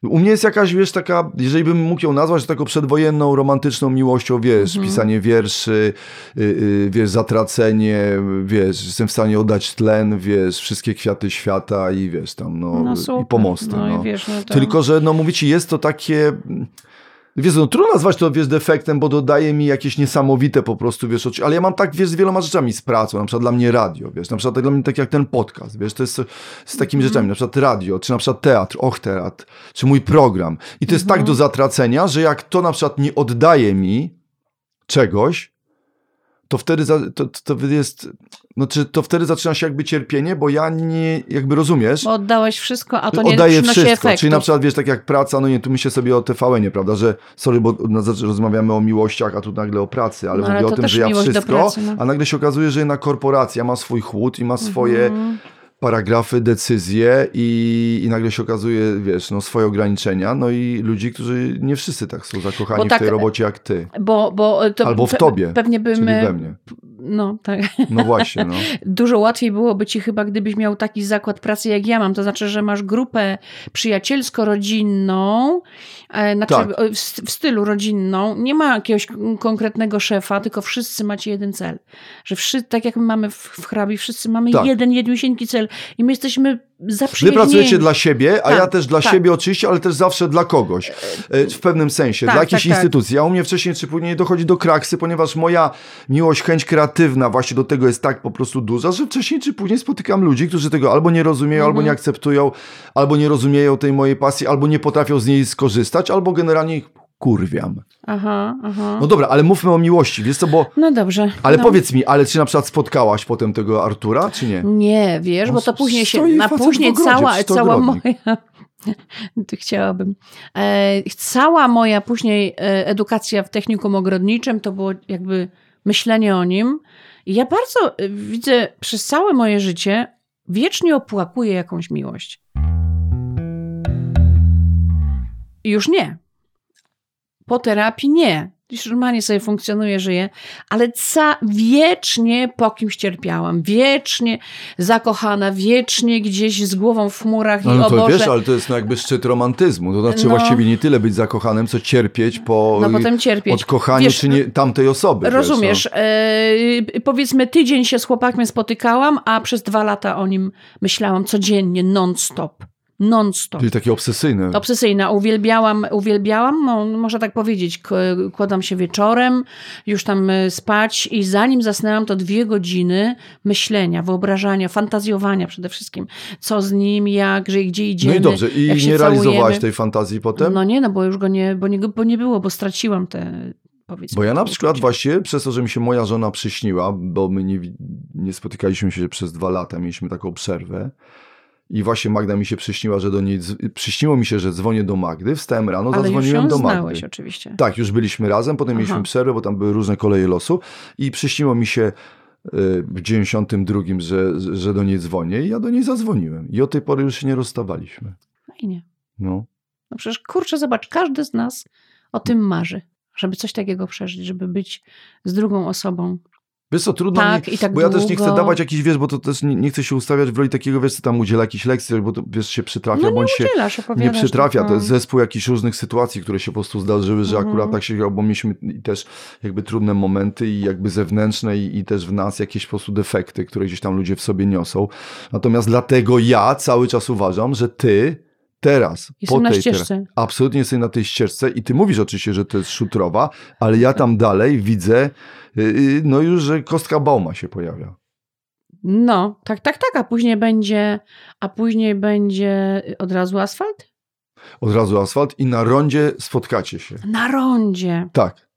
u mnie jest jakaś, wiesz, taka, jeżeli bym mógł ją nazwać, taką przedwojenną, romantyczną miłością, wiesz, Mhm. pisanie wierszy, y, y, wiesz, zatracenie, wiesz, jestem w stanie oddać tlen, wiesz, wszystkie kwiaty świata i wiesz, tam, no, No i pomosty, no. no. i wiesz, no to... Tylko, że, no mówię ci, jest to takie... Wiesz, no trudno nazwać to, wiesz, defektem, bo dodaje mi jakieś niesamowite po prostu, wiesz, oczy- ale ja mam tak, wiesz, z wieloma rzeczami z pracą, na przykład dla mnie radio, wiesz, na przykład tak dla mnie tak jak ten podcast, wiesz, to jest z takimi Mhm. rzeczami, na przykład radio, czy na przykład teatr, och teatr, czy mój program i to jest Mhm. tak do zatracenia, że jak to na przykład nie oddaje mi czegoś, to wtedy, za, to, to jest, no czy to wtedy zaczyna się jakby cierpienie, bo ja nie, jakby rozumiesz, Bo oddałeś wszystko, a to nie przynosi wszystko. Czyli na przykład, wiesz, tak jak praca, no nie, tu myślę sobie o TVN-ie, prawda, że sorry, bo na, rozmawiamy o miłościach, a tu nagle o pracy, ale No, ale mówię o tym, że ja wszystko, pracy, no. a nagle się okazuje, że jednak korporacja ma swój chłód i ma swoje Mhm. Paragrafy, decyzje i, i nagle się okazuje, wiesz, no swoje ograniczenia, no i ludzi, którzy nie wszyscy tak są zakochani Bo w tak- tej robocie jak ty, Bo, bo to albo w tobie, Pewnie bym... czyli we mnie. No, tak. No właśnie, no. Dużo łatwiej byłoby ci chyba, gdybyś miał taki zakład pracy jak ja mam. To znaczy, że masz grupę przyjacielsko-rodzinną, znaczy Tak. w, stylu rodzinną. Nie ma jakiegoś konkretnego szefa, tylko wszyscy macie jeden cel. Że wszyscy, tak jak my mamy w, w hrabi, wszyscy mamy Tak. jeden, jednosieńki cel i my jesteśmy Wy pracujecie dla siebie, a Tak, ja też dla tak. siebie oczywiście, ale też zawsze dla kogoś. E, W pewnym sensie, Tak, dla jakiejś tak, tak. instytucji. A u mnie wcześniej czy później dochodzi do kraksy, ponieważ moja miłość, chęć kreatywna właśnie do tego jest tak po prostu duża, że wcześniej czy później spotykam ludzi, którzy tego albo nie rozumieją, albo Mhm. nie akceptują, albo nie rozumieją tej mojej pasji, albo nie potrafią z niej skorzystać, albo generalnie ich kurwiam. Aha, aha. No dobra, ale mówmy o miłości, wiesz co, bo... No dobrze. Ale no. powiedz mi, ale czy na przykład spotkałaś potem tego Artura, czy nie? Nie, wiesz, On bo to później się, na później ogrodzie, cała, cała moja, chciałabym, e, cała moja później e, edukacja w technikum ogrodniczym to było jakby myślenie o nim. I ja bardzo e, widzę przez całe moje życie wiecznie opłakuję jakąś miłość. I Już nie. Po terapii nie. Już normalnie sobie funkcjonuję, żyję, ale ca wiecznie po kimś cierpiałam, wiecznie zakochana, wiecznie gdzieś z głową w chmurach No, i no to Boże. wiesz, ale to jest no jakby szczyt romantyzmu. To znaczy No. właściwie nie tyle być zakochanym, co cierpieć po No potem cierpieć. odkochaniu Wiesz, czy nie, tamtej osoby. Rozumiesz, Wiesz, e, powiedzmy tydzień się z chłopakiem spotykałam, a przez dwa lata o nim myślałam codziennie, non-stop. no. Non-stop. Czyli takie obsesyjne. Obsesyjna. Uwielbiałam, uwielbiałam, no, można tak powiedzieć, kładam się wieczorem, już tam e, spać i zanim zasnęłam, to dwie godziny myślenia, wyobrażania, fantazjowania przede wszystkim. Co z nim, jak, że gdzie idziemy, No i dobrze, i nie realizowałaś tej fantazji potem? No nie, no bo już go nie, bo nie, bo nie było, bo straciłam te. Bo ja na przykład uczucia. właśnie, przez to, że mi się moja żona przyśniła, bo my nie, nie spotykaliśmy się przez dwa lata, mieliśmy taką przerwę, I właśnie Magda mi się przyśniła, że do niej, przyśniło mi się, że dzwonię do Magdy, wstałem rano, Ale już zadzwoniłem ją do Magdy. znałeś oczywiście. Tak, już byliśmy razem, potem Aha. mieliśmy przerwę, bo tam były różne koleje losu i przyśniło mi się y, w 92, że, że do niej dzwonię i ja do niej zadzwoniłem. I od tej pory już się nie rozstawaliśmy. Fajnie. No. No przecież kurczę, zobacz, każdy z nas o tym marzy, żeby coś takiego przeżyć, żeby być z drugą osobą. Wiesz co, trudno Tak, mi, i tak bo ja też nie chcę długo. dawać jakichś, wiesz, bo to też nie, nie chcę się ustawiać w roli takiego, wiesz, co tam udziela jakichś lekcji, bo to, wiesz, się przytrafia, No nie bądź się nie przytrafia. To jest zespół jakichś różnych sytuacji, które się po prostu zdarzyły, że Mhm. akurat tak się, bo mieliśmy i też jakby trudne momenty i jakby zewnętrzne i, i też w nas jakieś po prostu defekty, które gdzieś tam ludzie w sobie niosą. Natomiast dlatego ja cały czas uważam, że ty teraz, Jestem po na tej ścieżce. Teraz, absolutnie jesteś na tej ścieżce i ty mówisz oczywiście, że to jest szutrowa, ale ja tam dalej widzę, yy, no już, że kostka Bauma się pojawia. No, tak, tak, tak, a później będzie, a później będzie od razu asfalt? Od razu asfalt i na rondzie spotkacie się. Na rondzie. Tak.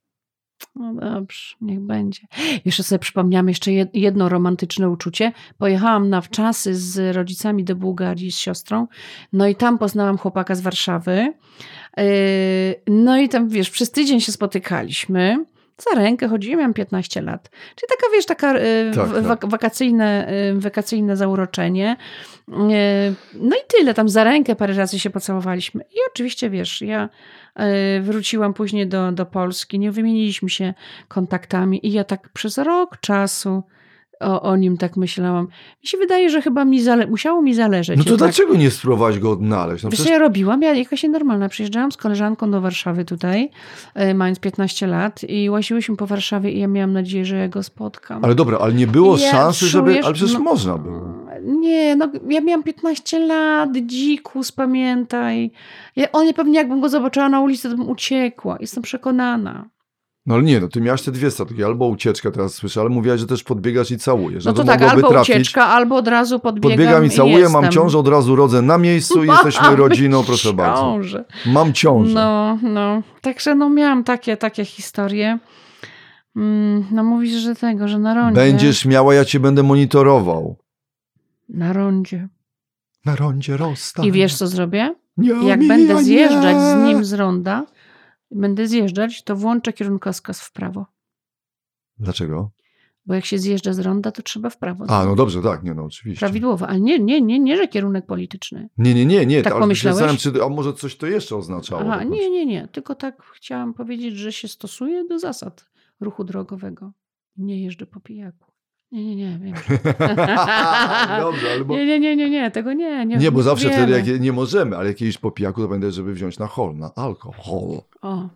No dobrze, niech będzie. Jeszcze sobie przypomniałam jeszcze jed- jedno romantyczne uczucie. Pojechałam na wczasy z rodzicami do Bułgarii z siostrą. No i tam poznałam chłopaka z Warszawy. Yy, No i tam, wiesz, przez tydzień się spotykaliśmy. Za rękę chodziłem, miałam 15 lat. Czyli taka, wiesz, taka yy, Tak, tak. wak- wakacyjne, yy, wakacyjne zauroczenie. Yy, No i tyle, tam za rękę parę razy się pocałowaliśmy. I oczywiście, wiesz, ja wróciłam później do, do Polski, nie wymieniliśmy się kontaktami i ja tak przez rok czasu o, o nim tak myślałam. Mi się wydaje, że chyba mi zale- musiało mi zależeć. No to jednak. dlaczego nie spróbować go odnaleźć? No przecież ja robiłam? Ja jakaś nienormalna. Przyjeżdżałam z koleżanką do Warszawy tutaj, e, mając 15 lat i łaziłyśmy po Warszawie i ja miałam nadzieję, że ja go spotkam. Ale dobra, ale nie było Ja szansy, żeby. Ale przecież no- można było. Nie, no ja miałam 15 lat, dzikus, pamiętaj. Ja, on pewnie jakbym go zobaczyła na ulicy, to bym uciekła. Jestem przekonana. No ale nie, no ty miałaś te dwie strategie. Albo ucieczka, teraz słyszę, ale mówiłaś, że też podbiegasz i całujesz. No to, tak, mogłoby albo ucieczka, albo od razu podbiegam Podbiegam i całuję, jestem. mam ciążę, od razu rodzę na miejscu i jesteśmy rodziną, proszę bardzo. Ciążę. Mam ciążę. No, no. Także no miałam takie, takie historie. Mm, no mówisz, że tego, że na rondzie. Będziesz miała, ja cię będę monitorował. Na rondzie. Na rondzie rozstań. I wiesz, co zrobię? nie, Jak nie, będę nie. zjeżdżać z nim z ronda, będę zjeżdżać, to włączę kierunkowskaz w prawo. Dlaczego? Bo jak się zjeżdża z ronda, to trzeba w prawo. A, no dobrze, tak, nie, no oczywiście. Prawidłowo, ale nie, nie, nie, nie, że kierunek polityczny. Nie, nie, nie, nie. Tak ale pomyślałeś? zastanawiam, Czy, a może coś to jeszcze oznaczało? Aha, tak nie, nie, nie. Tylko tak chciałam powiedzieć, że się stosuje do zasad ruchu drogowego. Nie jeżdżę po pijaku. Nie, nie, nie, wiem. Dobrze, ale bo... Nie, nie, nie, nie, nie, tego nie. Nie, Nie, bo zawsze wiemy. wtedy jak nie możemy, ale jak jeździć po pijaku, to będę, żeby wziąć na hol, na alkohol. O,